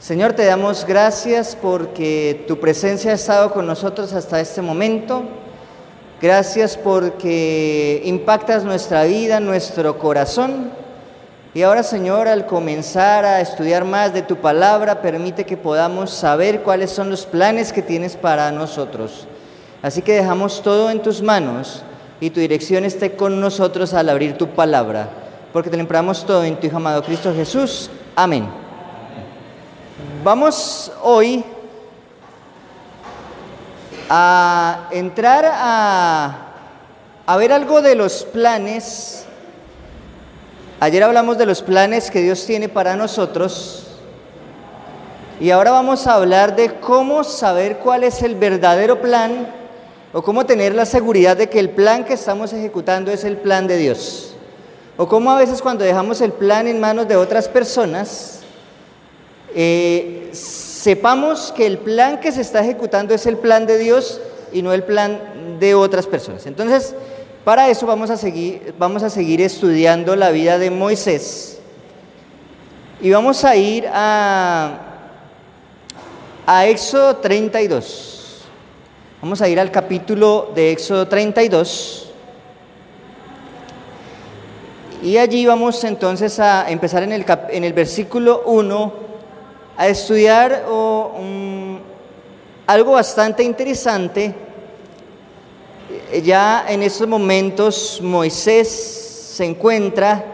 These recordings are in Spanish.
Señor, te damos gracias porque tu presencia ha estado con nosotros hasta este momento. Gracias porque impactas nuestra vida, nuestro corazón. Y ahora, Señor, al comenzar a estudiar más de tu palabra, permite que podamos saber cuáles son los planes que tienes para nosotros. Así que dejamos todo en tus manos y tu dirección esté con nosotros al abrir tu palabra, porque te lembramos todo en tu Hijo amado Cristo Jesús. Amén. Vamos hoy a entrar a, a, ver algo de los planes. Ayer hablamos de los planes que Dios tiene para nosotros y ahora vamos a hablar de cómo saber cuál es el verdadero plan o cómo tener la seguridad de que el plan que estamos ejecutando es el plan de Dios. O cómo a veces cuando dejamos el plan en manos de otras personas, eh, sepamos que el plan que se está ejecutando es el plan de Dios y no el plan de otras personas. Entonces, para eso vamos a seguir, vamos a seguir estudiando la vida de Moisés. Y vamos a ir a, a Éxodo 32. Vamos a ir al capítulo de Éxodo 32. Y allí vamos entonces a empezar en el, en el versículo 1 a estudiar algo bastante interesante. Ya en estos momentos Moisés se encuentra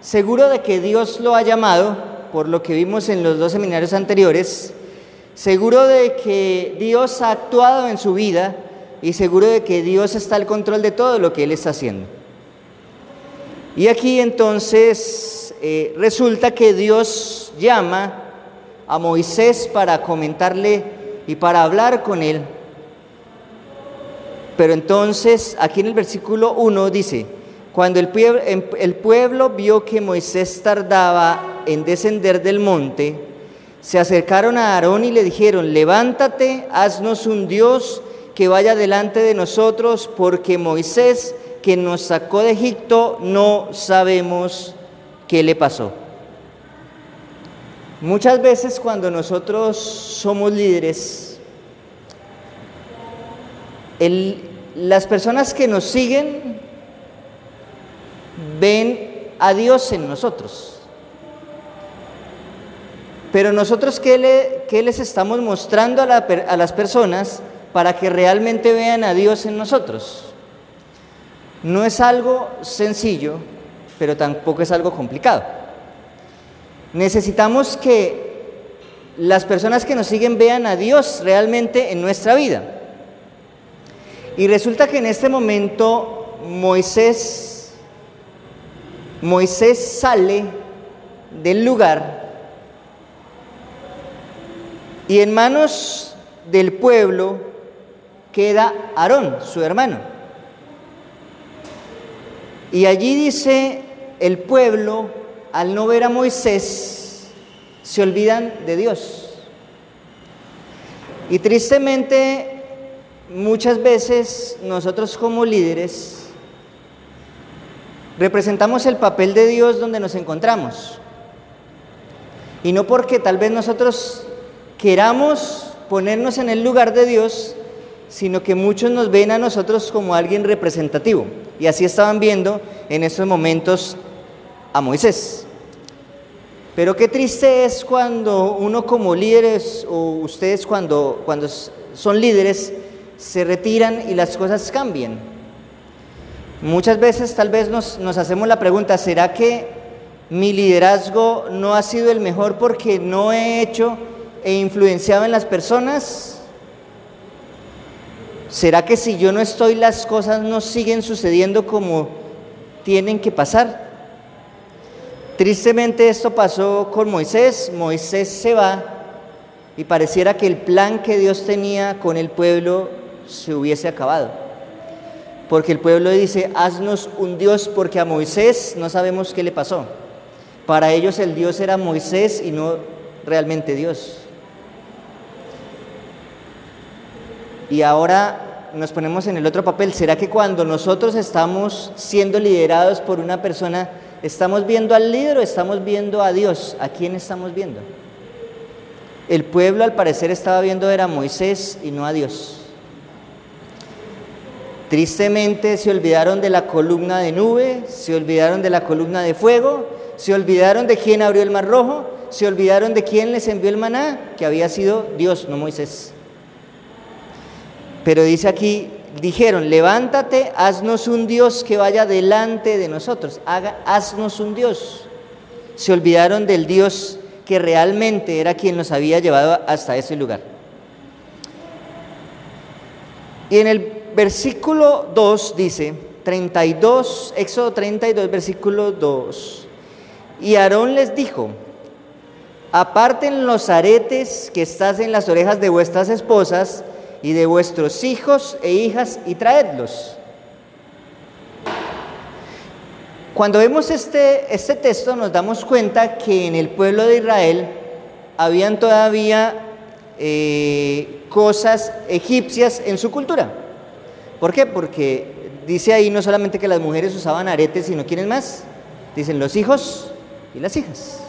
seguro de que Dios lo ha llamado, por lo que vimos en los dos seminarios anteriores, seguro de que Dios ha actuado en su vida y seguro de que Dios está al control de todo lo que él está haciendo. Y aquí entonces eh, resulta que Dios llama a Moisés para comentarle y para hablar con él. Pero entonces, aquí en el versículo 1 dice, cuando el pueblo, em, el pueblo vio que Moisés tardaba en descender del monte, se acercaron a Aarón y le dijeron, levántate, haznos un Dios que vaya delante de nosotros, porque Moisés, que nos sacó de Egipto, no sabemos qué le pasó. Muchas veces cuando nosotros somos líderes, las personas que nos siguen ven a Dios en nosotros. Pero nosotros, ¿qué, le, les estamos mostrando a las personas para que realmente vean a Dios en nosotros? No es algo sencillo, pero tampoco es algo complicado. Necesitamos que las personas que nos siguen vean a Dios realmente en nuestra vida. Y resulta que en este momento Moisés, Moisés sale del lugar y en manos del pueblo queda Aarón, su hermano. Y allí dice el pueblo, al no ver a Moisés, se olvidan de Dios. Y tristemente, muchas veces nosotros como líderes representamos el papel de Dios donde nos encontramos. Y no porque tal vez nosotros queramos ponernos en el lugar de Dios, sino que muchos nos ven a nosotros como alguien representativo. Y así estaban viendo en esos momentos a Moisés. Pero qué triste es cuando uno como líderes o ustedes cuando, cuando son líderes se retiran y las cosas cambian. Muchas veces tal vez nos, nos hacemos la pregunta, ¿será que mi liderazgo no ha sido el mejor porque no he hecho e influenciado en las personas? ¿Será que si yo no estoy las cosas no siguen sucediendo como tienen que pasar? Tristemente esto pasó con Moisés. Moisés se va y pareciera que el plan que Dios tenía con el pueblo se hubiese acabado. Porque el pueblo dice, haznos un Dios porque a Moisés no sabemos qué le pasó. Para ellos el Dios era Moisés y no realmente Dios. Y ahora nos ponemos en el otro papel. ¿Será que cuando nosotros estamos siendo liderados por una persona ¿Estamos viendo al líder o estamos viendo a Dios? ¿A quién estamos viendo? El pueblo al parecer estaba viendo era a Moisés y no a Dios. Tristemente se olvidaron de la columna de nube, se olvidaron de la columna de fuego, se olvidaron de quién abrió el mar rojo, se olvidaron de quién les envió el maná, que había sido Dios, no Moisés. Pero dice aquí, dijeron, levántate, haznos un Dios que vaya delante de nosotros, haga, haznos un Dios. Se olvidaron del Dios que realmente era quien nos había llevado hasta ese lugar. Y en el versículo 2 dice, 32, Éxodo 32, versículo 2. Y Aarón les dijo, aparten los aretes que estás en las orejas de vuestras esposas y de vuestros hijos e hijas y traedlos. Cuando vemos este, este texto nos damos cuenta que en el pueblo de Israel habían todavía eh, cosas egipcias en su cultura. ¿Por qué? Porque dice ahí no solamente que las mujeres usaban aretes, sino quiénes más. Dicen los hijos y las hijas.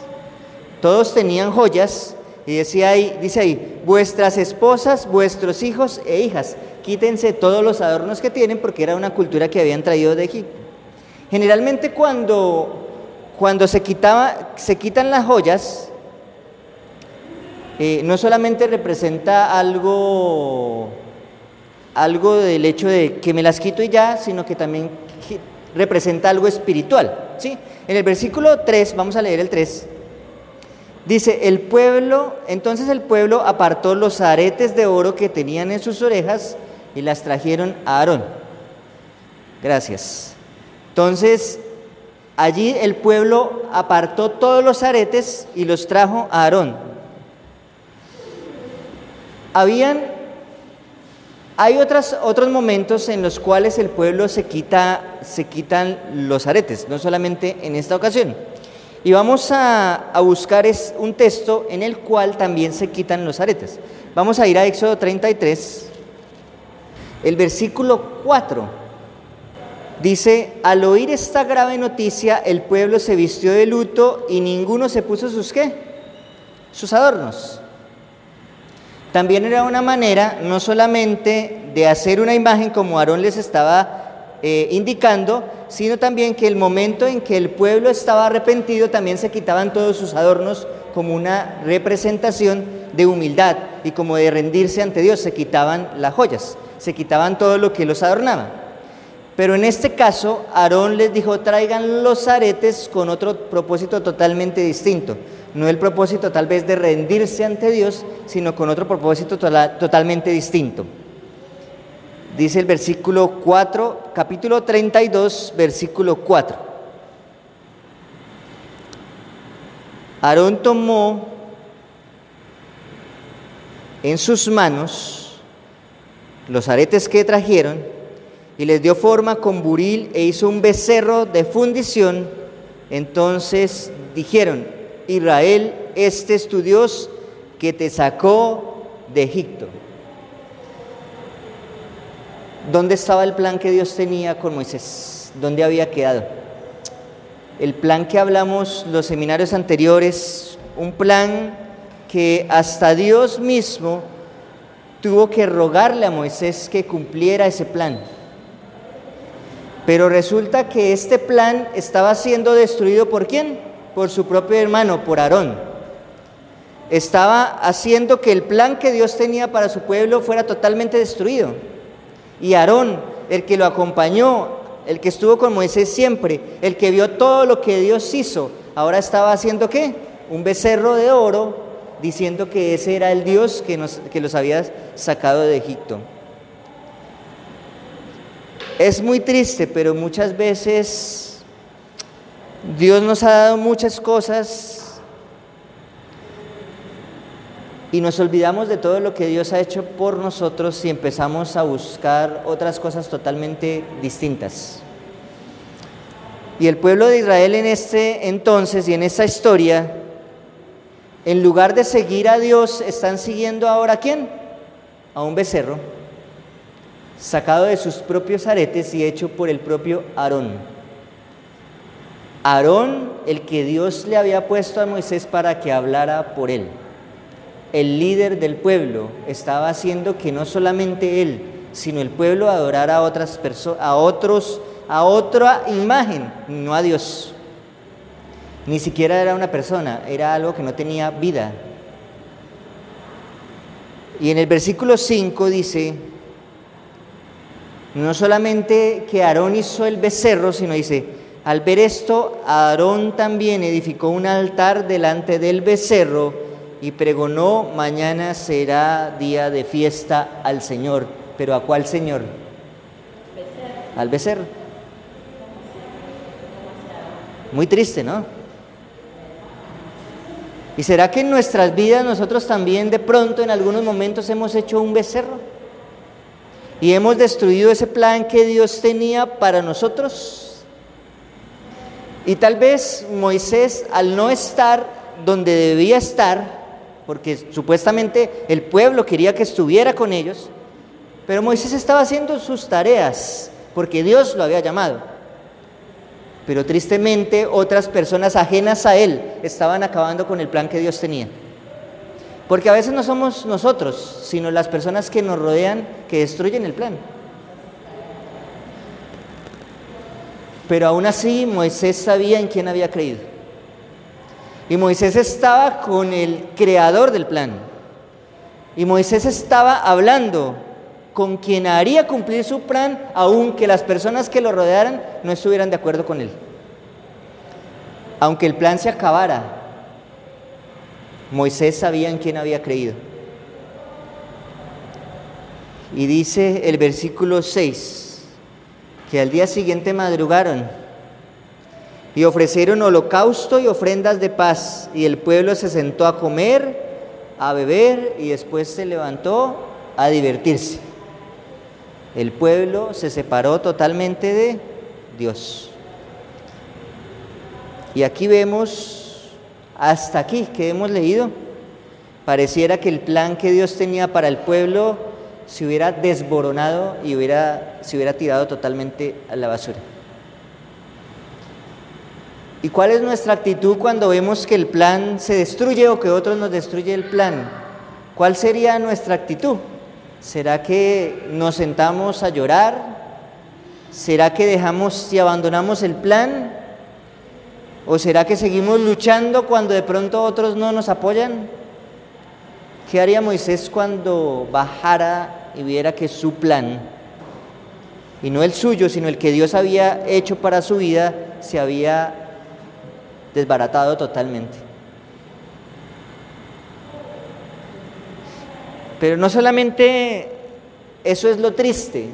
Todos tenían joyas y decía ahí, dice ahí, vuestras esposas, vuestros hijos e hijas, quítense todos los adornos que tienen porque era una cultura que habían traído de Egipto. Generalmente cuando, cuando se, quitaba, se quitan las joyas, eh, no solamente representa algo, algo del hecho de que me las quito y ya, sino que también representa algo espiritual. ¿sí? En el versículo 3, vamos a leer el 3, dice, el pueblo, entonces el pueblo apartó los aretes de oro que tenían en sus orejas y las trajeron a Aarón. Gracias. Entonces, allí el pueblo apartó todos los aretes y los trajo a Aarón. Habían hay otras, otros momentos en los cuales el pueblo se, quita, se quitan los aretes, no solamente en esta ocasión. Y vamos a, buscar un texto en el cual también se quitan los aretes. Vamos a ir a Éxodo 33, el versículo 4. Dice, al oír esta grave noticia, el pueblo se vistió de luto y ninguno se puso sus qué? Sus adornos. También era una manera no solamente de hacer una imagen como Aarón les estaba eh, indicando, sino también que el momento en que el pueblo estaba arrepentido también se quitaban todos sus adornos como una representación de humildad y como de rendirse ante Dios, se quitaban las joyas, se quitaban todo lo que los adornaba. Pero en este caso, Aarón les dijo, traigan los aretes con otro propósito totalmente distinto no el propósito tal vez de rendirse ante Dios, sino con otro propósito totalmente distinto. Dice el versículo 4, capítulo 32, versículo 4. Aarón tomó en sus manos los aretes que trajeron y les dio forma con buril e hizo un becerro de fundición. Entonces dijeron, Israel, este es tu Dios que te sacó de Egipto. ¿Dónde estaba el plan que Dios tenía con Moisés? ¿Dónde había quedado? El plan que hablamos los seminarios anteriores, un plan que hasta Dios mismo tuvo que rogarle a Moisés que cumpliera ese plan. Pero resulta que este plan estaba siendo destruido por quién? por su propio hermano, por Aarón. Estaba haciendo que el plan que Dios tenía para su pueblo fuera totalmente destruido. Y Aarón, el que lo acompañó, el que estuvo con Moisés siempre, el que vio todo lo que Dios hizo, ahora estaba haciendo qué? Un becerro de oro, diciendo que ese era el Dios que, nos, que los había sacado de Egipto. Es muy triste, pero muchas veces Dios nos ha dado muchas cosas y nos olvidamos de todo lo que Dios ha hecho por nosotros y empezamos a buscar otras cosas totalmente distintas. Y el pueblo de Israel en este entonces y en esta historia, en lugar de seguir a Dios, están siguiendo ahora a quién? A un becerro, sacado de sus propios aretes y hecho por el propio Aarón. Aarón, el que Dios le había puesto a Moisés para que hablara por él. El líder del pueblo, estaba haciendo que no solamente él, sino el pueblo adorara a otras personas, a otros, a otra imagen, no a Dios. Ni siquiera era una persona, era algo que no tenía vida. Y en el versículo 5 dice, no solamente que Aarón hizo el becerro, sino dice, al ver esto, Aarón también edificó un altar delante del becerro y pregonó, mañana será día de fiesta al Señor. ¿Pero a cuál Señor? Al becerro. Muy triste, ¿no? ¿Y será que en nuestras vidas nosotros también de pronto en algunos momentos hemos hecho un becerro? y hemos destruido ese plan que Dios tenía para nosotros. Y tal vez Moisés, al no estar donde debía estar, porque supuestamente el pueblo quería que estuviera con ellos, pero Moisés estaba haciendo sus tareas, porque Dios lo había llamado. Pero tristemente otras personas ajenas a él estaban acabando con el plan que Dios tenía. Porque a veces no somos nosotros, sino las personas que nos rodean que destruyen el plan. Pero aún así Moisés sabía en quién había creído. Y Moisés estaba con el creador del plan. Y Moisés estaba hablando con quien haría cumplir su plan, aunque las personas que lo rodearan no estuvieran de acuerdo con él. Aunque el plan se acabara, Moisés sabía en quién había creído. Y dice el versículo 6, que al día siguiente madrugaron y ofrecieron holocausto y ofrendas de paz, y el pueblo se sentó a comer, a beber, y después se levantó a divertirse. El pueblo se separó totalmente de Dios. Y aquí vemos hasta aquí que hemos leído, pareciera que el plan que Dios tenía para el pueblo se hubiera desboronado y hubiera, se hubiera tirado totalmente a la basura. ¿Y cuál es nuestra actitud cuando vemos que el plan se destruye o que otros nos destruye el plan? ¿Cuál sería nuestra actitud? ¿Será que nos sentamos a llorar? ¿Será que dejamos y abandonamos el plan? ¿O será que seguimos luchando cuando de pronto otros no nos apoyan? ¿Qué haría Moisés cuando bajara y viera que su plan, y no el suyo, sino el que Dios había hecho para su vida, se había desbaratado totalmente? Pero no solamente eso es lo triste,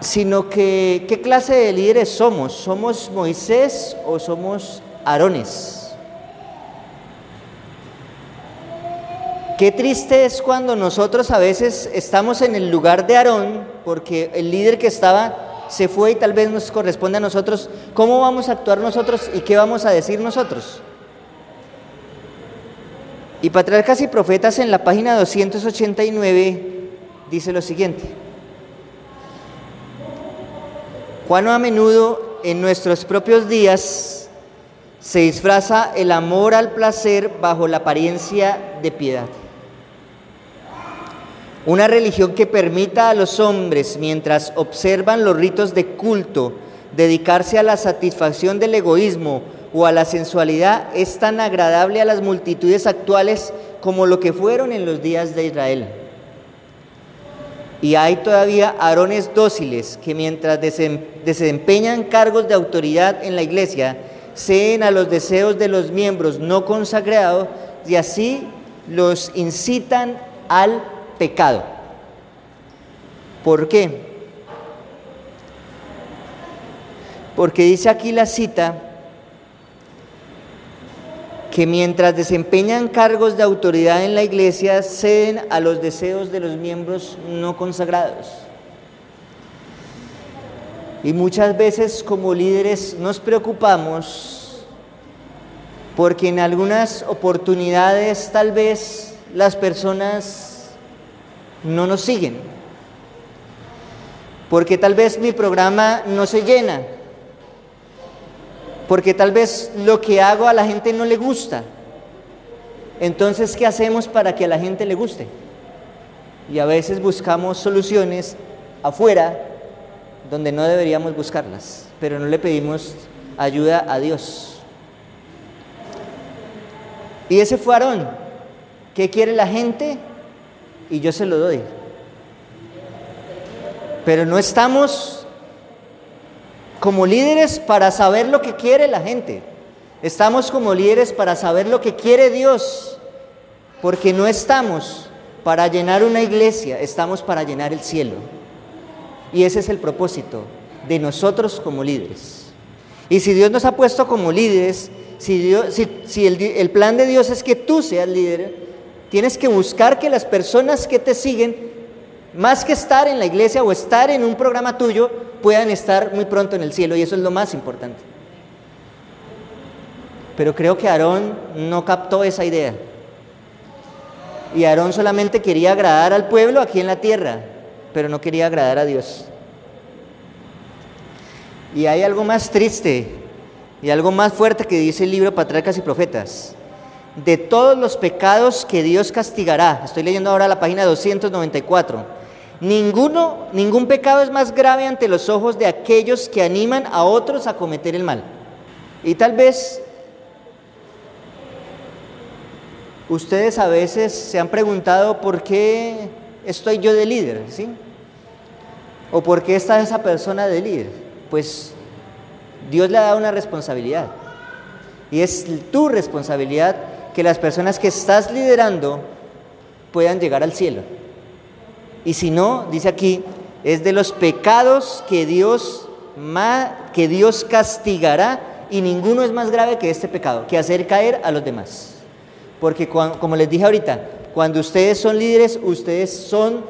sino que qué clase de líderes somos. ¿Somos Moisés o somos Aarones? Qué triste es cuando nosotros a veces estamos en el lugar de Aarón, porque el líder que estaba se fue y tal vez nos corresponde a nosotros. ¿Cómo vamos a actuar nosotros y qué vamos a decir nosotros? Y Patriarcas y Profetas en la página 289 dice lo siguiente. Cuán a menudo en nuestros propios días se disfraza el amor al placer bajo la apariencia de piedad. Una religión que permita a los hombres, mientras observan los ritos de culto, dedicarse a la satisfacción del egoísmo o a la sensualidad, es tan agradable a las multitudes actuales como lo que fueron en los días de Israel. Y hay todavía arones dóciles que mientras desempeñan cargos de autoridad en la iglesia, ceden a los deseos de los miembros no consagrados y así los incitan al pecado. ¿Por qué? Porque dice aquí la cita, que mientras desempeñan cargos de autoridad en la iglesia ceden a los deseos de los miembros no consagrados. Y muchas veces como líderes nos preocupamos porque en algunas oportunidades tal vez las personas no nos siguen. Porque tal vez mi programa no se llena porque tal vez lo que hago a la gente no le gusta. Entonces, ¿qué hacemos para que a la gente le guste? Y a veces buscamos soluciones afuera donde no deberíamos buscarlas, pero no le pedimos ayuda a Dios. Y ese fue Aarón. ¿Qué quiere la gente? Y yo se lo doy. Pero no estamos como líderes para saber lo que quiere la gente. Estamos como líderes para saber lo que quiere Dios. Porque no estamos para llenar una iglesia, estamos para llenar el cielo. Y ese es el propósito de nosotros como líderes. Y si Dios nos ha puesto como líderes, si, si, el, el plan de Dios es que tú seas líder, tienes que buscar que las personas que te siguen más que estar en la iglesia o estar en un programa tuyo, puedan estar muy pronto en el cielo y eso es lo más importante. Pero creo que Aarón no captó esa idea. Y Aarón solamente quería agradar al pueblo aquí en la tierra, pero no quería agradar a Dios. Y hay algo más triste y algo más fuerte que dice el libro Patriarcas y Profetas. De todos los pecados que Dios castigará, estoy leyendo ahora la página 294 Ninguno, ningún pecado es más grave ante los ojos de aquellos que animan a otros a cometer el mal. Y tal vez ustedes a veces se han preguntado por qué estoy yo de líder, ¿sí? ¿O por qué está esa persona de líder? Pues Dios le ha dado una responsabilidad. Y es tu responsabilidad que las personas que estás liderando puedan llegar al cielo. Y si no, dice aquí, es de los pecados que Dios, que Dios castigará y ninguno es más grave que este pecado, que hacer caer a los demás. Porque como les dije ahorita, cuando ustedes son líderes, ustedes son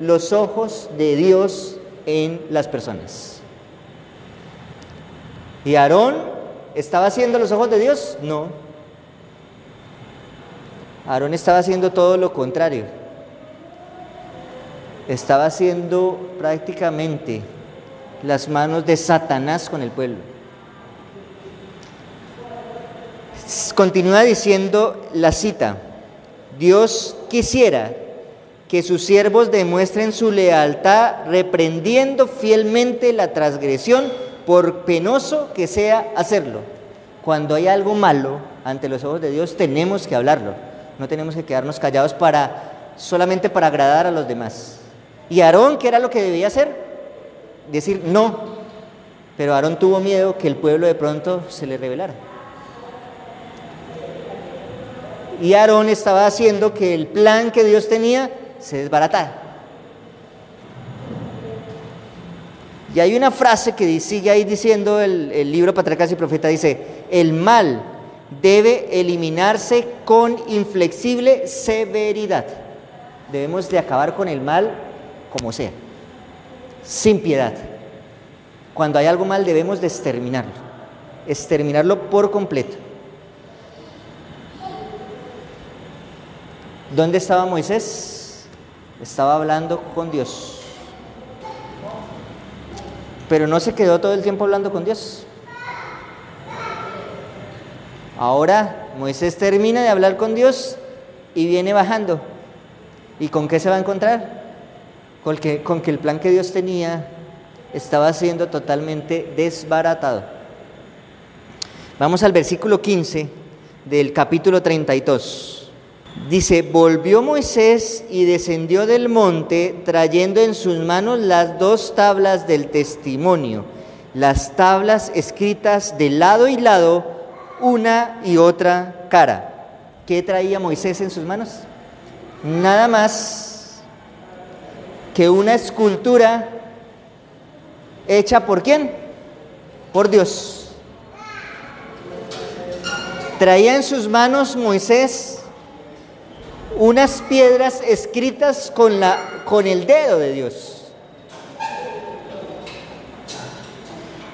los ojos de Dios en las personas. ¿Y Aarón estaba haciendo los ojos de Dios? No. Aarón estaba haciendo todo lo contrario estaba haciendo prácticamente las manos de Satanás con el pueblo. Continúa diciendo la cita, Dios quisiera que sus siervos demuestren su lealtad reprendiendo fielmente la transgresión, por penoso que sea hacerlo. Cuando hay algo malo ante los ojos de Dios tenemos que hablarlo, no tenemos que quedarnos callados para solamente para agradar a los demás. ¿Y Aarón qué era lo que debía hacer? Decir no. Pero Aarón tuvo miedo que el pueblo de pronto se le rebelara. Y Aarón estaba haciendo que el plan que Dios tenía se desbaratara. Y hay una frase que sigue ahí diciendo el, libro Patriarcas y Profeta, dice, el mal debe eliminarse con inflexible severidad. Debemos de acabar con el mal como sea, sin piedad. Cuando hay algo mal debemos de exterminarlo, exterminarlo por completo. ¿Dónde estaba Moisés? Estaba hablando con Dios. Pero no se quedó todo el tiempo hablando con Dios. Ahora Moisés termina de hablar con Dios y viene bajando. ¿Y con qué se va a encontrar? con que, con que el plan que Dios tenía estaba siendo totalmente desbaratado. Vamos al versículo 15 del capítulo 32. Dice, volvió Moisés y descendió del monte trayendo en sus manos las dos tablas del testimonio, las tablas escritas de lado y lado, una y otra cara. ¿Qué traía Moisés en sus manos? Nada más que una escultura hecha por quién? Por Dios. Traía en sus manos Moisés unas piedras escritas con, la, con el dedo de Dios.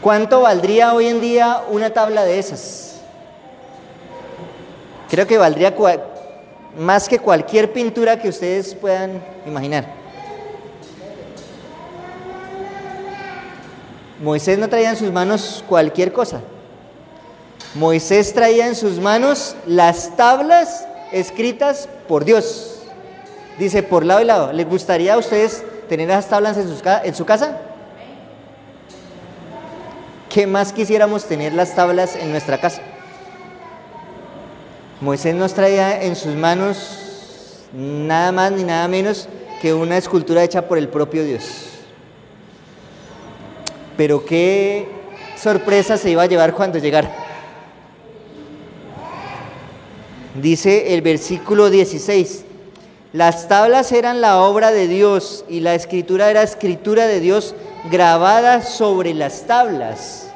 ¿Cuánto valdría hoy en día una tabla de esas? Creo que valdría más que cualquier pintura que ustedes puedan imaginar. Moisés no traía en sus manos cualquier cosa. Moisés traía en sus manos las tablas escritas por Dios. Dice, por lado y lado. ¿Les gustaría a ustedes tener esas tablas en, en su casa? ¿Qué más quisiéramos tener las tablas en nuestra casa? Moisés nos traía en sus manos nada más ni nada menos que una escultura hecha por el propio Dios. Pero qué sorpresa se iba a llevar cuando llegara. Dice el versículo 16, las tablas eran la obra de Dios y la escritura era escritura de Dios grabada sobre las tablas.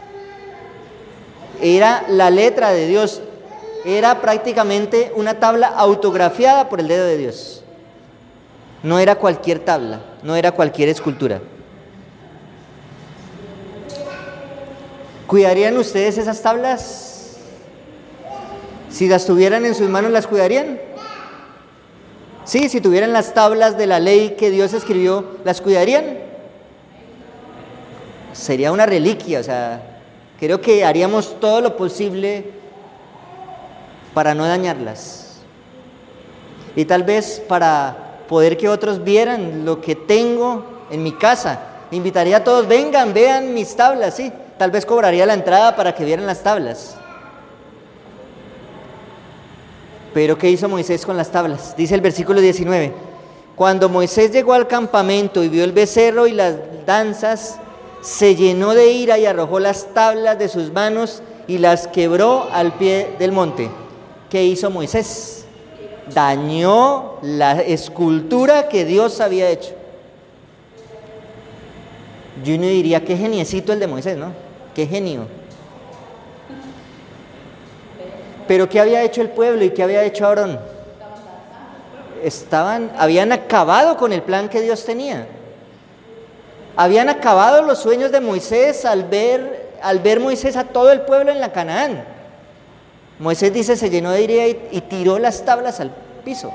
Era la letra de Dios, era prácticamente una tabla autografiada por el dedo de Dios. No era cualquier tabla, no era cualquier escultura. ¿Cuidarían ustedes esas tablas? Si las tuvieran en sus manos, ¿las cuidarían? Sí, si tuvieran las tablas de la ley que Dios escribió, ¿las cuidarían? Sería una reliquia, o sea, creo que haríamos todo lo posible para no dañarlas. Y tal vez para poder que otros vieran lo que tengo en mi casa. Invitaría a todos, vengan, vean mis tablas, sí. Tal vez cobraría la entrada para que vieran las tablas. Pero ¿qué hizo Moisés con las tablas? Dice el versículo 19. Cuando Moisés llegó al campamento y vio el becerro y las danzas, se llenó de ira y arrojó las tablas de sus manos y las quebró al pie del monte. ¿Qué hizo Moisés? Dañó la escultura que Dios había hecho. Yo no diría, qué geniecito el de Moisés, ¿no? Qué genio. Pero ¿qué había hecho el pueblo y qué había hecho Aarón? Estaban, habían acabado con el plan que Dios tenía. Habían acabado los sueños de Moisés al ver, al ver Moisés a todo el pueblo en la Canaán. Moisés dice, se llenó de ira y, tiró las tablas al piso.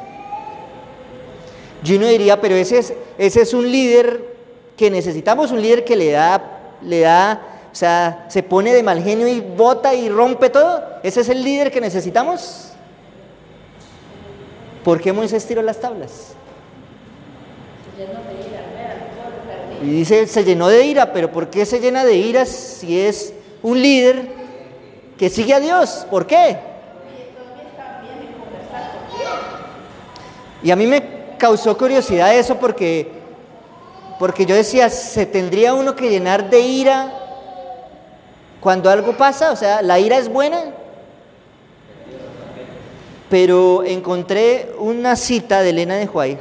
Yo no diría, pero ese es, ese es un líder que necesitamos, un líder que le da, le da, o sea, se pone de mal genio y bota y rompe todo. Ese es el líder que necesitamos. ¿Por qué Moisés tiró las tablas? Y dice, se llenó de ira, pero ¿por qué se llena de ira si es un líder que sigue a Dios. ¿Por qué? Y a mí me causó curiosidad eso porque, porque yo decía, ¿se tendría uno que llenar de ira cuando algo pasa? O sea, ¿la ira es buena? Pero encontré una cita de Elena de Huay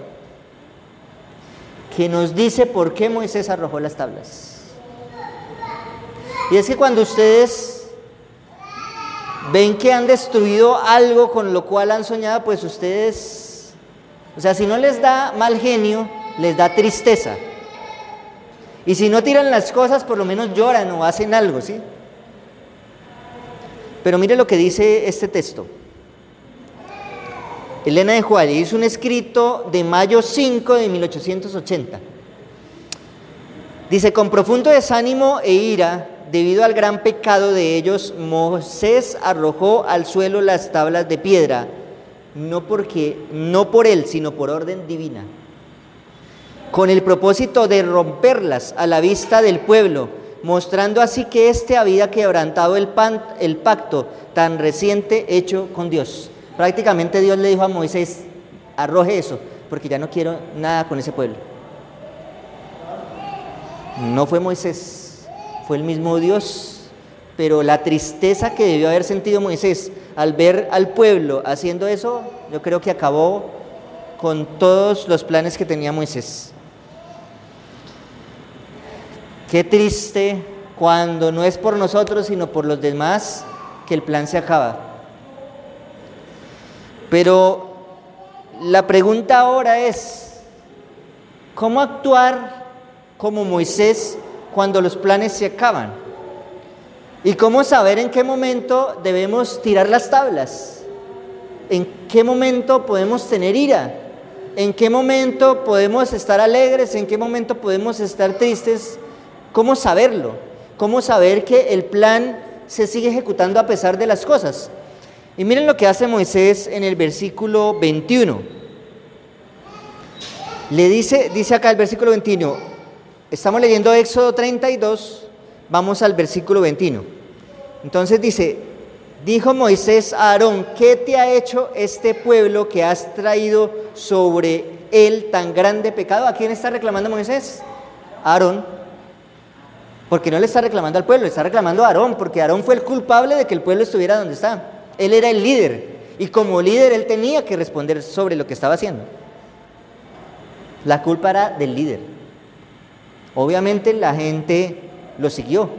que nos dice por qué Moisés arrojó las tablas. Y es que cuando ustedes ven que han destruido algo con lo cual han soñado, pues ustedes, o sea, si no les da mal genio, les da tristeza. Y si no tiran las cosas, por lo menos lloran o hacen algo, ¿sí? Pero mire lo que dice este texto. Elena de Juárez un escrito de mayo 5 de 1880. Dice, con profundo desánimo e ira, debido al gran pecado de ellos, Moisés arrojó al suelo las tablas de piedra, no porque no por él, sino por orden divina, con el propósito de romperlas a la vista del pueblo, mostrando así que éste había quebrantado el, el pacto tan reciente hecho con Dios. Prácticamente Dios le dijo a Moisés, arroje eso, porque ya no quiero nada con ese pueblo. No fue Moisés, fue el mismo Dios. Pero la tristeza que debió haber sentido Moisés al ver al pueblo haciendo eso, yo creo que acabó con todos los planes que tenía Moisés. Qué triste cuando no es por nosotros, sino por los demás, que el plan se acaba. Pero la pregunta ahora es, ¿cómo actuar como Moisés cuando los planes se acaban. ¿Y cómo saber en qué momento debemos tirar las tablas? ¿En qué momento podemos tener ira? ¿En qué momento podemos estar alegres? ¿En qué momento podemos estar tristes? ¿Cómo saberlo? ¿Cómo saber que el plan se sigue ejecutando a pesar de las cosas? Y miren lo que hace Moisés en el versículo 21. Le dice, dice acá el versículo 21, estamos leyendo Éxodo 32, vamos al versículo 21. Entonces dice, dijo Moisés a Aarón, ¿qué te ha hecho este pueblo que has traído sobre él tan grande pecado? ¿A quién está reclamando Moisés? Aarón. Porque no le está reclamando al pueblo, le está reclamando a Aarón, porque Aarón fue el culpable de que el pueblo estuviera donde está. Él era el líder y como líder él tenía que responder sobre lo que estaba haciendo. La culpa era del líder. Obviamente la gente lo siguió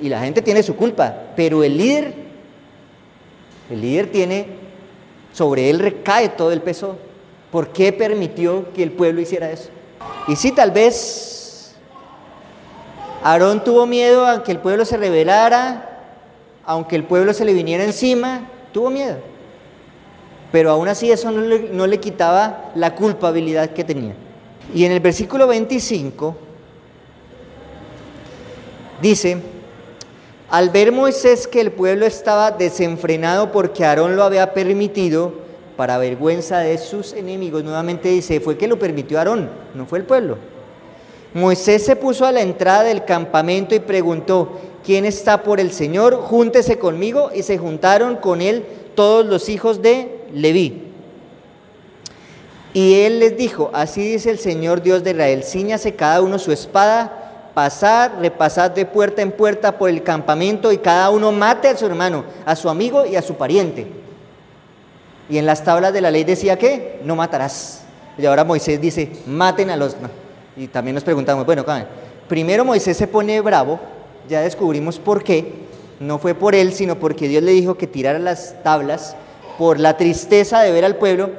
y la gente tiene su culpa, pero el líder, el líder tiene, sobre él recae todo el peso. ¿Por qué permitió que el pueblo hiciera eso? Y si tal vez Aarón tuvo miedo a que el pueblo se rebelara, aunque el pueblo se le viniera encima, tuvo miedo. Pero aún así eso no le, no le quitaba la culpabilidad que tenía. Y en el versículo 25 dice, al ver Moisés que el pueblo estaba desenfrenado porque Aarón lo había permitido, para vergüenza de sus enemigos, nuevamente dice, fue que lo permitió Aarón, no fue el pueblo. Moisés se puso a la entrada del campamento y preguntó, ¿quién está por el Señor? Júntese conmigo. Y se juntaron con él todos los hijos de Leví. Y él les dijo, así dice el Señor Dios de Israel, ciñase cada uno su espada, pasad, repasad de puerta en puerta por el campamento y cada uno mate a su hermano, a su amigo y a su pariente. Y en las tablas de la ley decía que no matarás. Y ahora Moisés dice, maten a los... Y también nos preguntamos, bueno, primero Moisés se pone bravo, ya descubrimos por qué, no fue por él, sino porque Dios le dijo que tirara las tablas por la tristeza de ver al pueblo.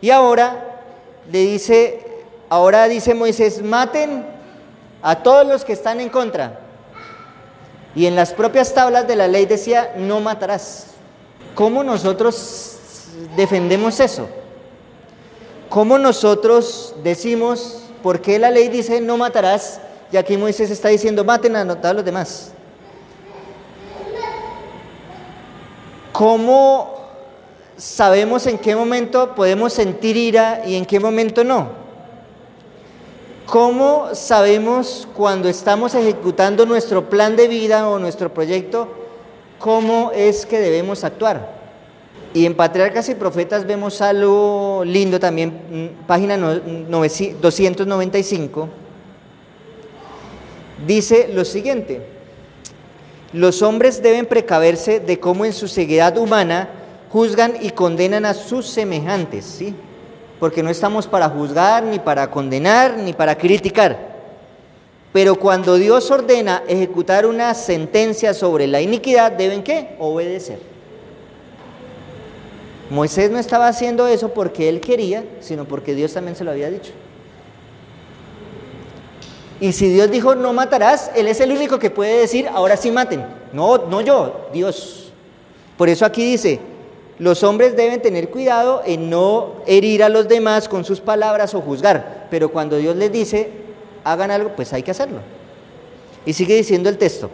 Y ahora le dice, ahora dice Moisés, maten a todos los que están en contra. Y en las propias tablas de la ley decía, no matarás. ¿Cómo nosotros defendemos eso? ¿Cómo nosotros decimos, ¿por qué la ley dice no matarás? Y aquí Moisés está diciendo, maten a todos los demás. ¿Cómo sabemos en qué momento podemos sentir ira y en qué momento no? ¿Cómo sabemos cuando estamos ejecutando nuestro plan de vida o nuestro proyecto, cómo es que debemos actuar? Y en Patriarcas y Profetas vemos algo lindo también, mm, página 295, dice lo siguiente, los hombres deben precaverse de cómo en su ceguedad humana juzgan y condenan a sus semejantes, ¿sí? Porque no estamos para juzgar, ni para condenar, ni para criticar. Pero cuando Dios ordena ejecutar una sentencia sobre la iniquidad, ¿deben qué? Obedecer. Moisés no estaba haciendo eso porque él quería, sino porque Dios también se lo había dicho. Y si Dios dijo no matarás, Él es el único que puede decir ahora sí maten. No, no yo, Dios. Por eso aquí dice, los hombres deben tener cuidado en no herir a los demás con sus palabras o juzgar. Pero cuando Dios les dice hagan algo, pues hay que hacerlo. Y sigue diciendo el texto.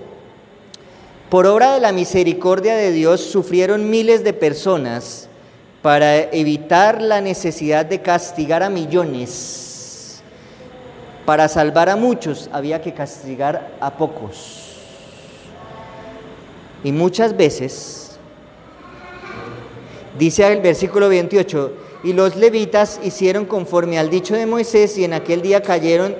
Por obra de la misericordia de Dios sufrieron miles de personas para evitar la necesidad de castigar a millones. Para salvar a muchos había que castigar a pocos. Y muchas veces, dice el versículo 28, y los levitas hicieron conforme al dicho de Moisés y en aquel día cayeron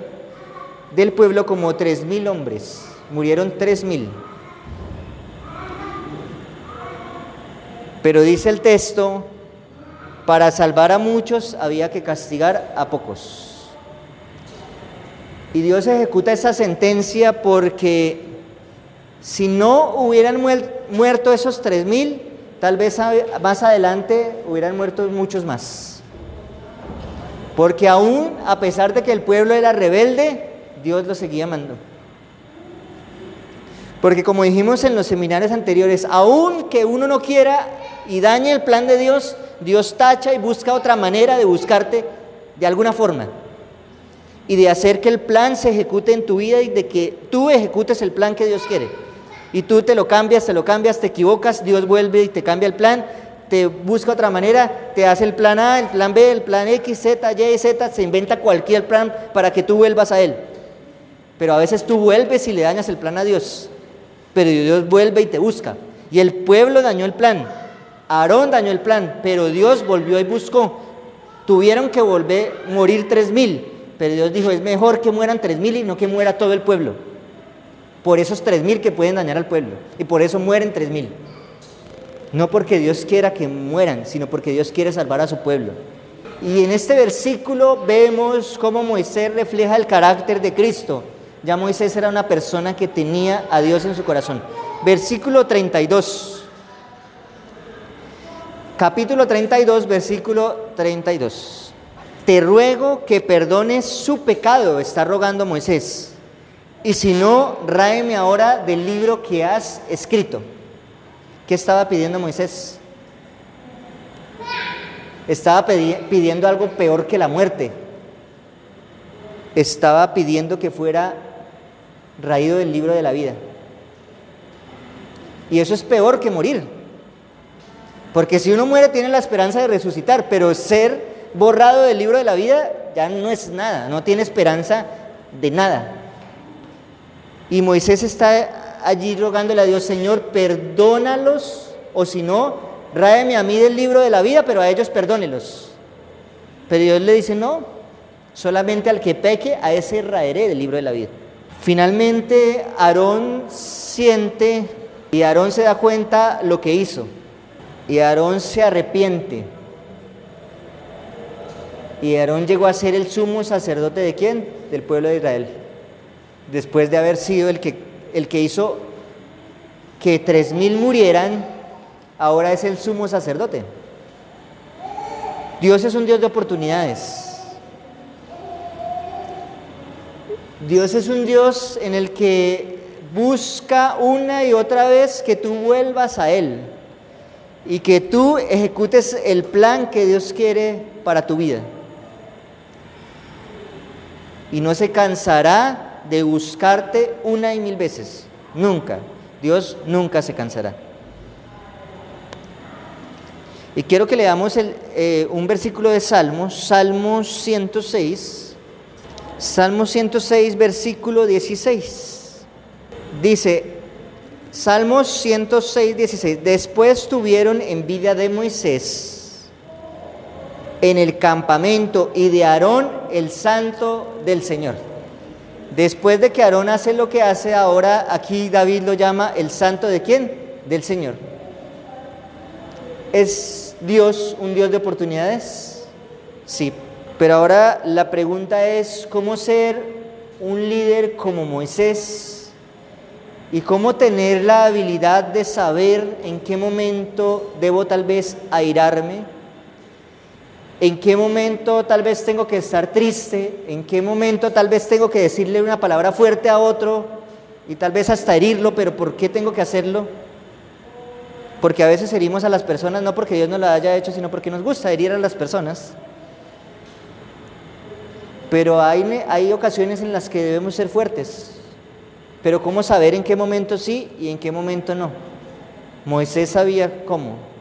del pueblo como tres mil hombres, murieron tres mil. Pero dice el texto para salvar a muchos había que castigar a pocos. Y Dios ejecuta esa sentencia porque si no hubieran muerto esos tres mil, tal vez más adelante hubieran muerto muchos más. Porque aún a pesar de que el pueblo era rebelde, Dios lo seguía mandando. Porque como dijimos en los seminarios anteriores, aún que uno no quiera y dañe el plan de Dios, Dios tacha y busca otra manera de buscarte de alguna forma y de hacer que el plan se ejecute en tu vida y de que tú ejecutes el plan que Dios quiere. Y tú te lo cambias, te lo cambias, te equivocas, Dios vuelve y te cambia el plan, te busca otra manera, te hace el plan A, el plan B, el plan X, Z, Y, Z, se inventa cualquier plan para que tú vuelvas a Él. Pero a veces tú vuelves y le dañas el plan a Dios. Pero Dios vuelve y te busca. Y el pueblo dañó el plan. Aarón dañó el plan, pero Dios volvió y buscó. Tuvieron que volver, morir tres mil. Pero Dios dijo, es mejor que mueran tres mil y no que muera todo el pueblo. Por esos tres mil que pueden dañar al pueblo. Y por eso mueren tres mil. No porque Dios quiera que mueran, sino porque Dios quiere salvar a su pueblo. Y en este versículo vemos cómo Moisés refleja el carácter de Cristo. Ya Moisés era una persona que tenía a Dios en su corazón. Versículo 32. Capítulo 32, versículo 32. Te ruego que perdones su pecado, está rogando Moisés. Y si no, ráeme ahora del libro que has escrito. ¿Qué estaba pidiendo Moisés? Estaba pidiendo algo peor que la muerte. Estaba pidiendo que fuera raído del libro de la vida. Y eso es peor que morir. Porque si uno muere tiene la esperanza de resucitar, pero ser borrado del libro de la vida ya no es nada, no tiene esperanza de nada. Y Moisés está allí rogándole a Dios, Señor, perdónalos, o si no, ráeme a mí del libro de la vida, pero a ellos perdónelos. Pero Dios le dice, no, solamente al que peque, a ese raeré del libro de la vida. Finalmente, Aarón siente y Aarón se da cuenta lo que hizo. Y Aarón se arrepiente. Y Aarón llegó a ser el sumo sacerdote de quién? Del pueblo de Israel. Después de haber sido el que el que hizo que tres mil murieran, ahora es el sumo sacerdote. Dios es un Dios de oportunidades. Dios es un Dios en el que busca una y otra vez que tú vuelvas a Él y que tú ejecutes el plan que Dios quiere para tu vida. Y no se cansará de buscarte una y mil veces. Nunca. Dios nunca se cansará. Y quiero que leamos eh, un versículo de Salmos, Salmos 106, Salmos 106, versículo 16. Dice, Salmos 106, 16, después tuvieron envidia de Moisés en el campamento y de Aarón, el santo del Señor. Después de que Aarón hace lo que hace, ahora aquí David lo llama el santo de quién? Del Señor. ¿Es Dios un Dios de oportunidades? Sí. Pero ahora la pregunta es, ¿cómo ser un líder como Moisés? Y cómo tener la habilidad de saber en qué momento debo tal vez airarme en qué momento tal vez tengo que estar triste, en qué momento tal vez tengo que decirle una palabra fuerte a otro y tal vez hasta herirlo, pero ¿por qué tengo que hacerlo? Porque a veces herimos a las personas no porque Dios nos lo haya hecho, sino porque nos gusta herir a las personas. Pero hay, hay ocasiones en las que debemos ser fuertes. Pero ¿cómo saber en qué momento sí y en qué momento no? Moisés sabía cómo.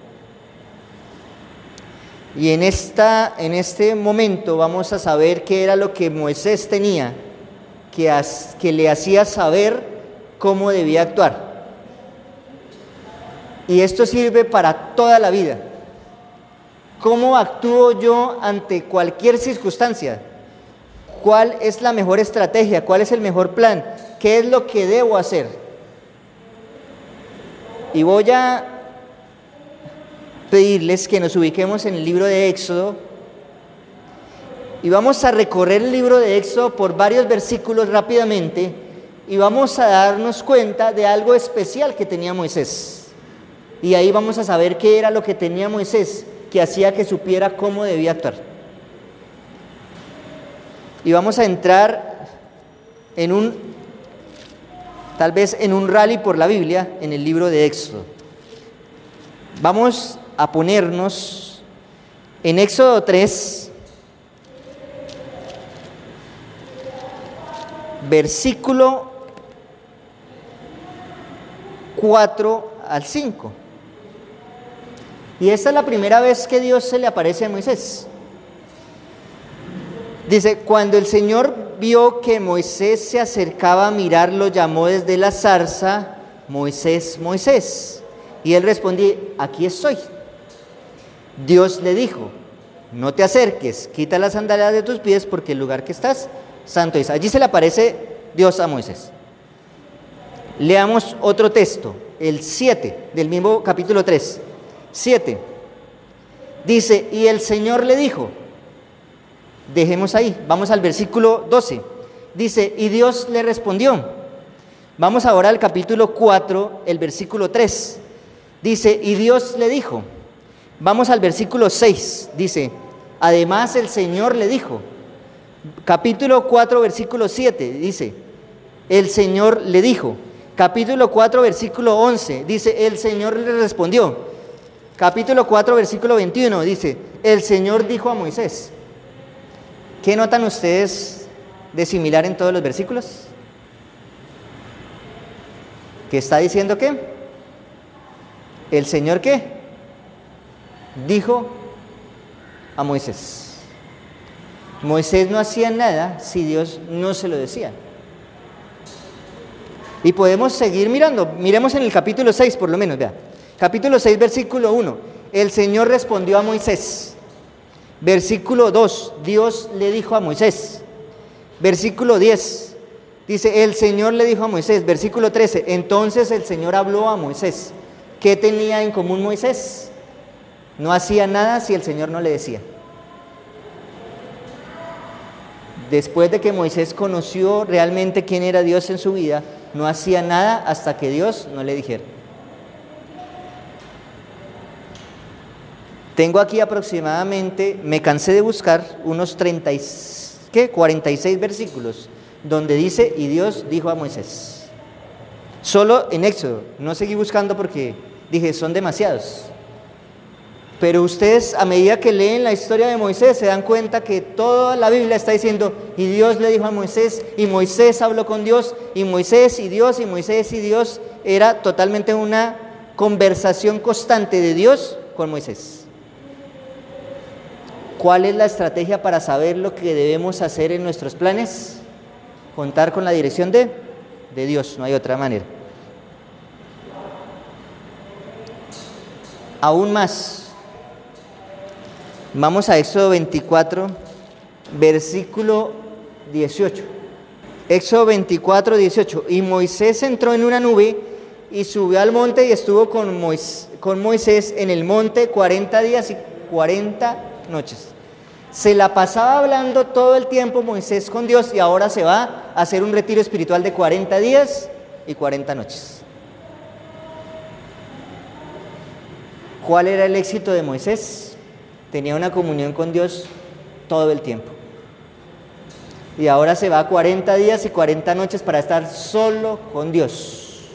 Y en, esta, en este momento vamos a saber qué era lo que Moisés tenía, que, que le hacía saber cómo debía actuar. Y esto sirve para toda la vida. ¿Cómo actúo yo ante cualquier circunstancia? ¿Cuál es la mejor estrategia? ¿Cuál es el mejor plan? ¿Qué es lo que debo hacer? Y voy a pedirles que nos ubiquemos en el libro de Éxodo y vamos a recorrer el libro de Éxodo por varios versículos rápidamente y vamos a darnos cuenta de algo especial que tenía Moisés. Y ahí vamos a saber qué era lo que tenía Moisés que hacía que supiera cómo debía actuar. Y vamos a entrar en un, tal vez en un rally por la Biblia, en el libro de Éxodo. Vamos a ponernos en Éxodo 3, versículo 4 al 5. Y esta es la primera vez que Dios se le aparece a Moisés. Dice, cuando el Señor vio que Moisés se acercaba a mirarlo, llamó desde la zarza, Moisés, Moisés. Y él respondió, aquí estoy. Dios le dijo, no te acerques, quita las sandalias de tus pies porque el lugar que estás, santo es. Allí se le aparece Dios a Moisés. Leamos otro texto, el 7 del mismo capítulo 3. 7. Dice, y el Señor le dijo, Dejemos ahí, vamos al versículo 12. Dice, y Dios le respondió. Vamos ahora al capítulo 4, el versículo 3. Dice, y Dios le dijo. Vamos al versículo 6. Dice, además el Señor le dijo. Capítulo 4, versículo 7. Dice, el Señor le dijo. Capítulo 4, versículo 11. Dice, el Señor le respondió. Capítulo 4, versículo 21. Dice, el Señor dijo a Moisés. ¿Qué notan ustedes de similar en todos los versículos? ¿Qué está diciendo qué? El Señor qué? Dijo a Moisés. Moisés no hacía nada si Dios no se lo decía. Y podemos seguir mirando. Miremos en el capítulo 6 por lo menos, vea. Capítulo 6, versículo 1. El Señor respondió a Moisés. Versículo 2, Dios le dijo a Moisés. Versículo 10, dice, el Señor le dijo a Moisés. Versículo 13, entonces el Señor habló a Moisés. ¿Qué tenía en común Moisés? No hacía nada si el Señor no le decía. Después de que Moisés conoció realmente quién era Dios en su vida, no hacía nada hasta que Dios no le dijera. Tengo aquí aproximadamente, me cansé de buscar unos 30, ¿qué? 46 versículos donde dice, y Dios dijo a Moisés. Solo en Éxodo, no seguí buscando porque dije, son demasiados. Pero ustedes a medida que leen la historia de Moisés se dan cuenta que toda la Biblia está diciendo, y Dios le dijo a Moisés, y Moisés habló con Dios, y Moisés y Dios, y Moisés y Dios, era totalmente una conversación constante de Dios con Moisés. ¿Cuál es la estrategia para saber lo que debemos hacer en nuestros planes? Contar con la dirección de, de Dios, no hay otra manera. Aún más, vamos a Éxodo 24, versículo 18. Éxodo 24, 18. Y Moisés entró en una nube y subió al monte y estuvo con Moisés, con Moisés en el monte 40 días y 40 noches. Se la pasaba hablando todo el tiempo Moisés con Dios y ahora se va a hacer un retiro espiritual de 40 días y 40 noches. ¿Cuál era el éxito de Moisés? Tenía una comunión con Dios todo el tiempo. Y ahora se va a 40 días y 40 noches para estar solo con Dios.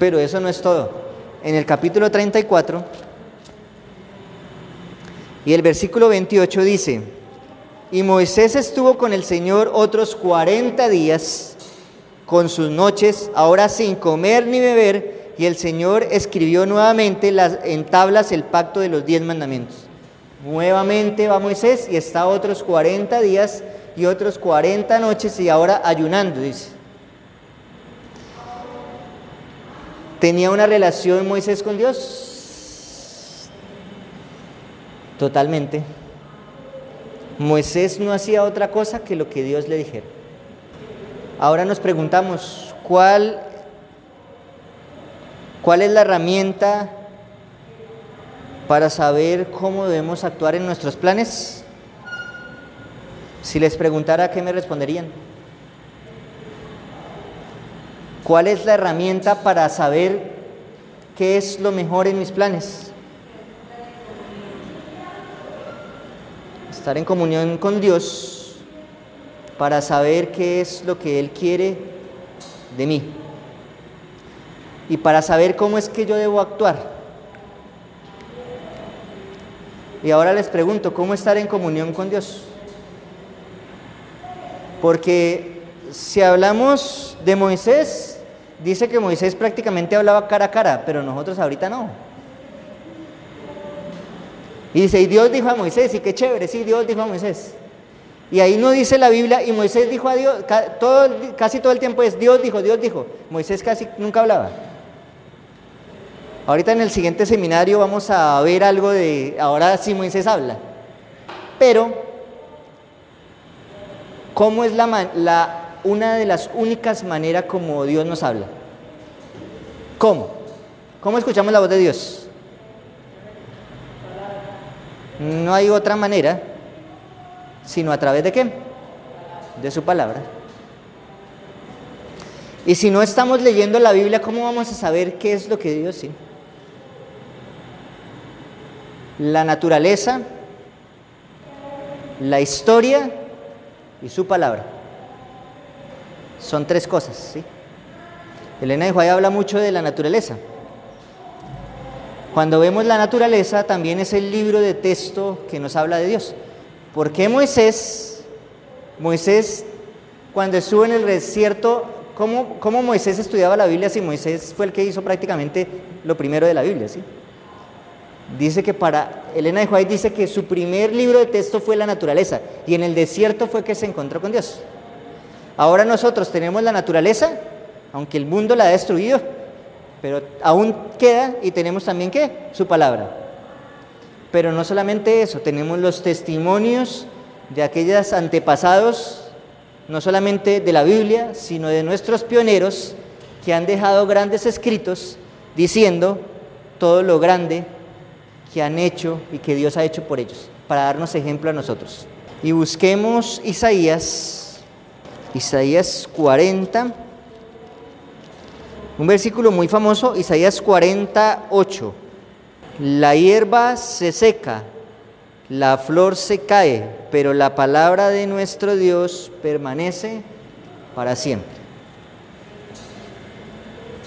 Pero eso no es todo. En el capítulo 34 y el versículo 28 dice, y Moisés estuvo con el Señor otros 40 días con sus noches, ahora sin comer ni beber, y el Señor escribió nuevamente en tablas el pacto de los diez mandamientos. Nuevamente va Moisés y está otros 40 días y otros 40 noches y ahora ayunando, dice. ¿Tenía una relación Moisés con Dios? Totalmente. Moisés no hacía otra cosa que lo que Dios le dijera. Ahora nos preguntamos, ¿cuál, cuál es la herramienta para saber cómo debemos actuar en nuestros planes? Si les preguntara, ¿qué me responderían? ¿Cuál es la herramienta para saber qué es lo mejor en mis planes? estar en comunión con Dios para saber qué es lo que Él quiere de mí y para saber cómo es que yo debo actuar. Y ahora les pregunto, ¿cómo estar en comunión con Dios? Porque si hablamos de Moisés, dice que Moisés prácticamente hablaba cara a cara, pero nosotros ahorita no. Y dice, y Dios dijo a Moisés, y qué chévere, sí, Dios dijo a Moisés. Y ahí no dice la Biblia, y Moisés dijo a Dios, todo, casi todo el tiempo es Dios dijo, Dios dijo. Moisés casi nunca hablaba. Ahorita en el siguiente seminario vamos a ver algo de, ahora sí Moisés habla. Pero, ¿cómo es la, una de las únicas maneras como Dios nos habla? ¿Cómo? ¿Cómo escuchamos la voz de Dios? No hay otra manera sino a través de qué? De su palabra. Y si no estamos leyendo la Biblia, ¿cómo vamos a saber qué es lo que Dios sí? La naturaleza, la historia y su palabra. Son tres cosas, ¿sí? Elena de Juárez habla mucho de la naturaleza. Cuando vemos la naturaleza, también es el libro de texto que nos habla de Dios. ¿Por qué Moisés, Moisés, cuando estuvo en el desierto, ¿cómo, cómo Moisés estudiaba la Biblia si Moisés fue el que hizo prácticamente lo primero de la Biblia? ¿sí? Dice que para Elena de White dice que su primer libro de texto fue la naturaleza y en el desierto fue que se encontró con Dios. Ahora nosotros tenemos la naturaleza, aunque el mundo la ha destruido, pero aún queda y tenemos también qué? Su palabra. Pero no solamente eso, tenemos los testimonios de aquellos antepasados, no solamente de la Biblia, sino de nuestros pioneros que han dejado grandes escritos diciendo todo lo grande que han hecho y que Dios ha hecho por ellos, para darnos ejemplo a nosotros. Y busquemos Isaías, Isaías 40, un versículo muy famoso, Isaías 48. La hierba se seca, la flor se cae, pero la palabra de nuestro Dios permanece para siempre.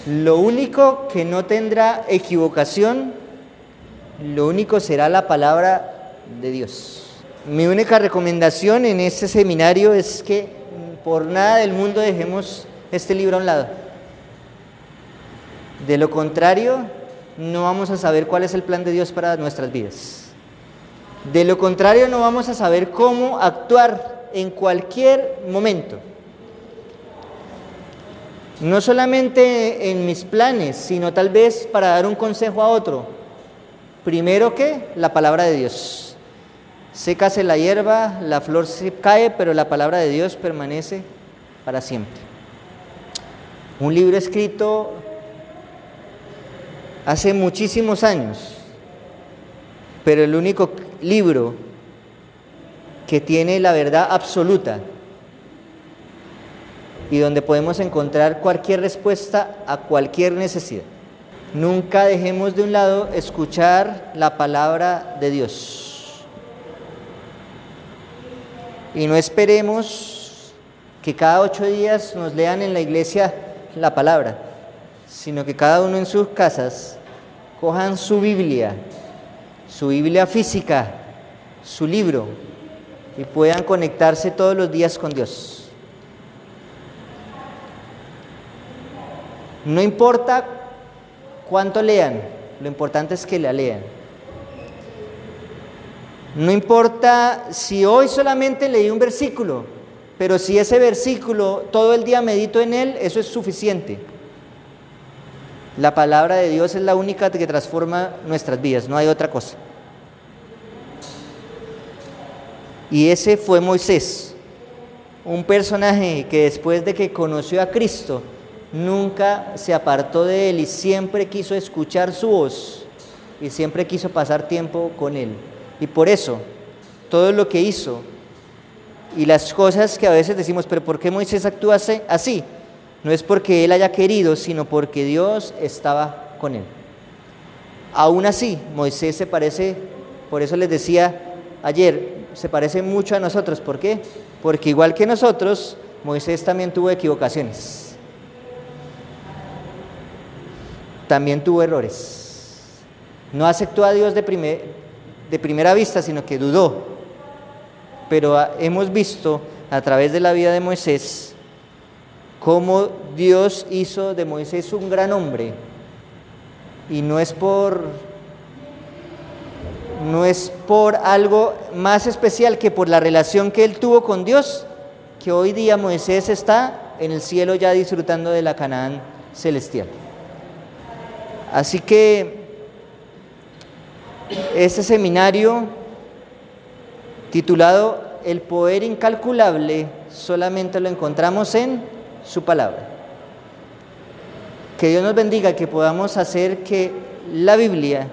Lo único que no tendrá equivocación, lo único será la palabra de Dios. Mi única recomendación en este seminario es que por nada del mundo dejemos este libro a un lado. De lo contrario, no vamos a saber cuál es el plan de Dios para nuestras vidas. De lo contrario, no vamos a saber cómo actuar en cualquier momento. No solamente en mis planes, sino tal vez para dar un consejo a otro. Primero que la palabra de Dios. Sécase la hierba, la flor se cae, pero la palabra de Dios permanece para siempre. Un libro escrito hace muchísimos años, pero el único libro que tiene la verdad absoluta y donde podemos encontrar cualquier respuesta a cualquier necesidad. Nunca dejemos de un lado escuchar la palabra de Dios. Y no esperemos que cada ocho días nos lean en la iglesia la palabra, sino que cada uno en sus casas cojan su Biblia, su Biblia física, su libro, y puedan conectarse todos los días con Dios. No importa cuánto lean, lo importante es que la lean. No importa si hoy solamente leí un versículo, pero si ese versículo todo el día medito en él, eso es suficiente. La palabra de Dios es la única que transforma nuestras vidas, no hay otra cosa. Y ese fue Moisés, un personaje que después de que conoció a Cristo, nunca se apartó de él y siempre quiso escuchar su voz y siempre quiso pasar tiempo con él. Y por eso, todo lo que hizo y las cosas que a veces decimos, pero ¿por qué Moisés actúa así? No es porque él haya querido, sino porque Dios estaba con él. Aún así, Moisés se parece, por eso les decía ayer, se parece mucho a nosotros. ¿Por qué? Porque igual que nosotros, Moisés también tuvo equivocaciones. También tuvo errores. No aceptó a Dios de, de primera vista, sino que dudó. Pero hemos visto a través de la vida de Moisés cómo Dios hizo de Moisés un gran hombre. Y no es por no es por algo más especial que por la relación que él tuvo con Dios, que hoy día Moisés está en el cielo ya disfrutando de la Canaán celestial. Así que este seminario titulado El poder incalculable solamente lo encontramos en su palabra. Que Dios nos bendiga, que podamos hacer que la Biblia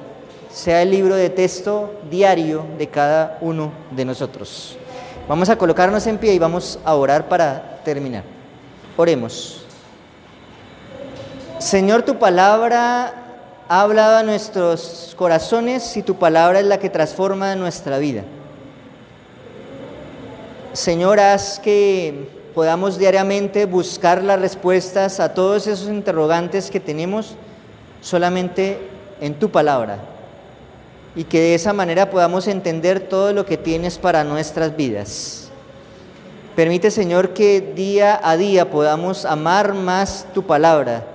sea el libro de texto diario de cada uno de nosotros. Vamos a colocarnos en pie y vamos a orar para terminar. Oremos. Señor, tu palabra ha hablado a nuestros corazones y tu palabra es la que transforma nuestra vida. Señor, haz que podamos diariamente buscar las respuestas a todos esos interrogantes que tenemos solamente en tu palabra y que de esa manera podamos entender todo lo que tienes para nuestras vidas. Permite, Señor, que día a día podamos amar más tu palabra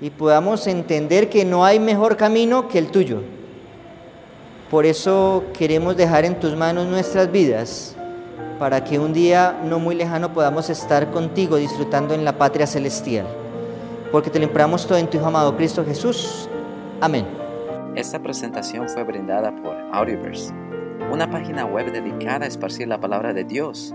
y podamos entender que no hay mejor camino que el tuyo. Por eso queremos dejar en tus manos nuestras vidas, para que un día no muy lejano podamos estar contigo disfrutando en la patria celestial. Porque te lo imploramos todo en tu Hijo amado Cristo Jesús. Amén. Esta presentación fue brindada por Audioverse, una página web dedicada a esparcir la palabra de Dios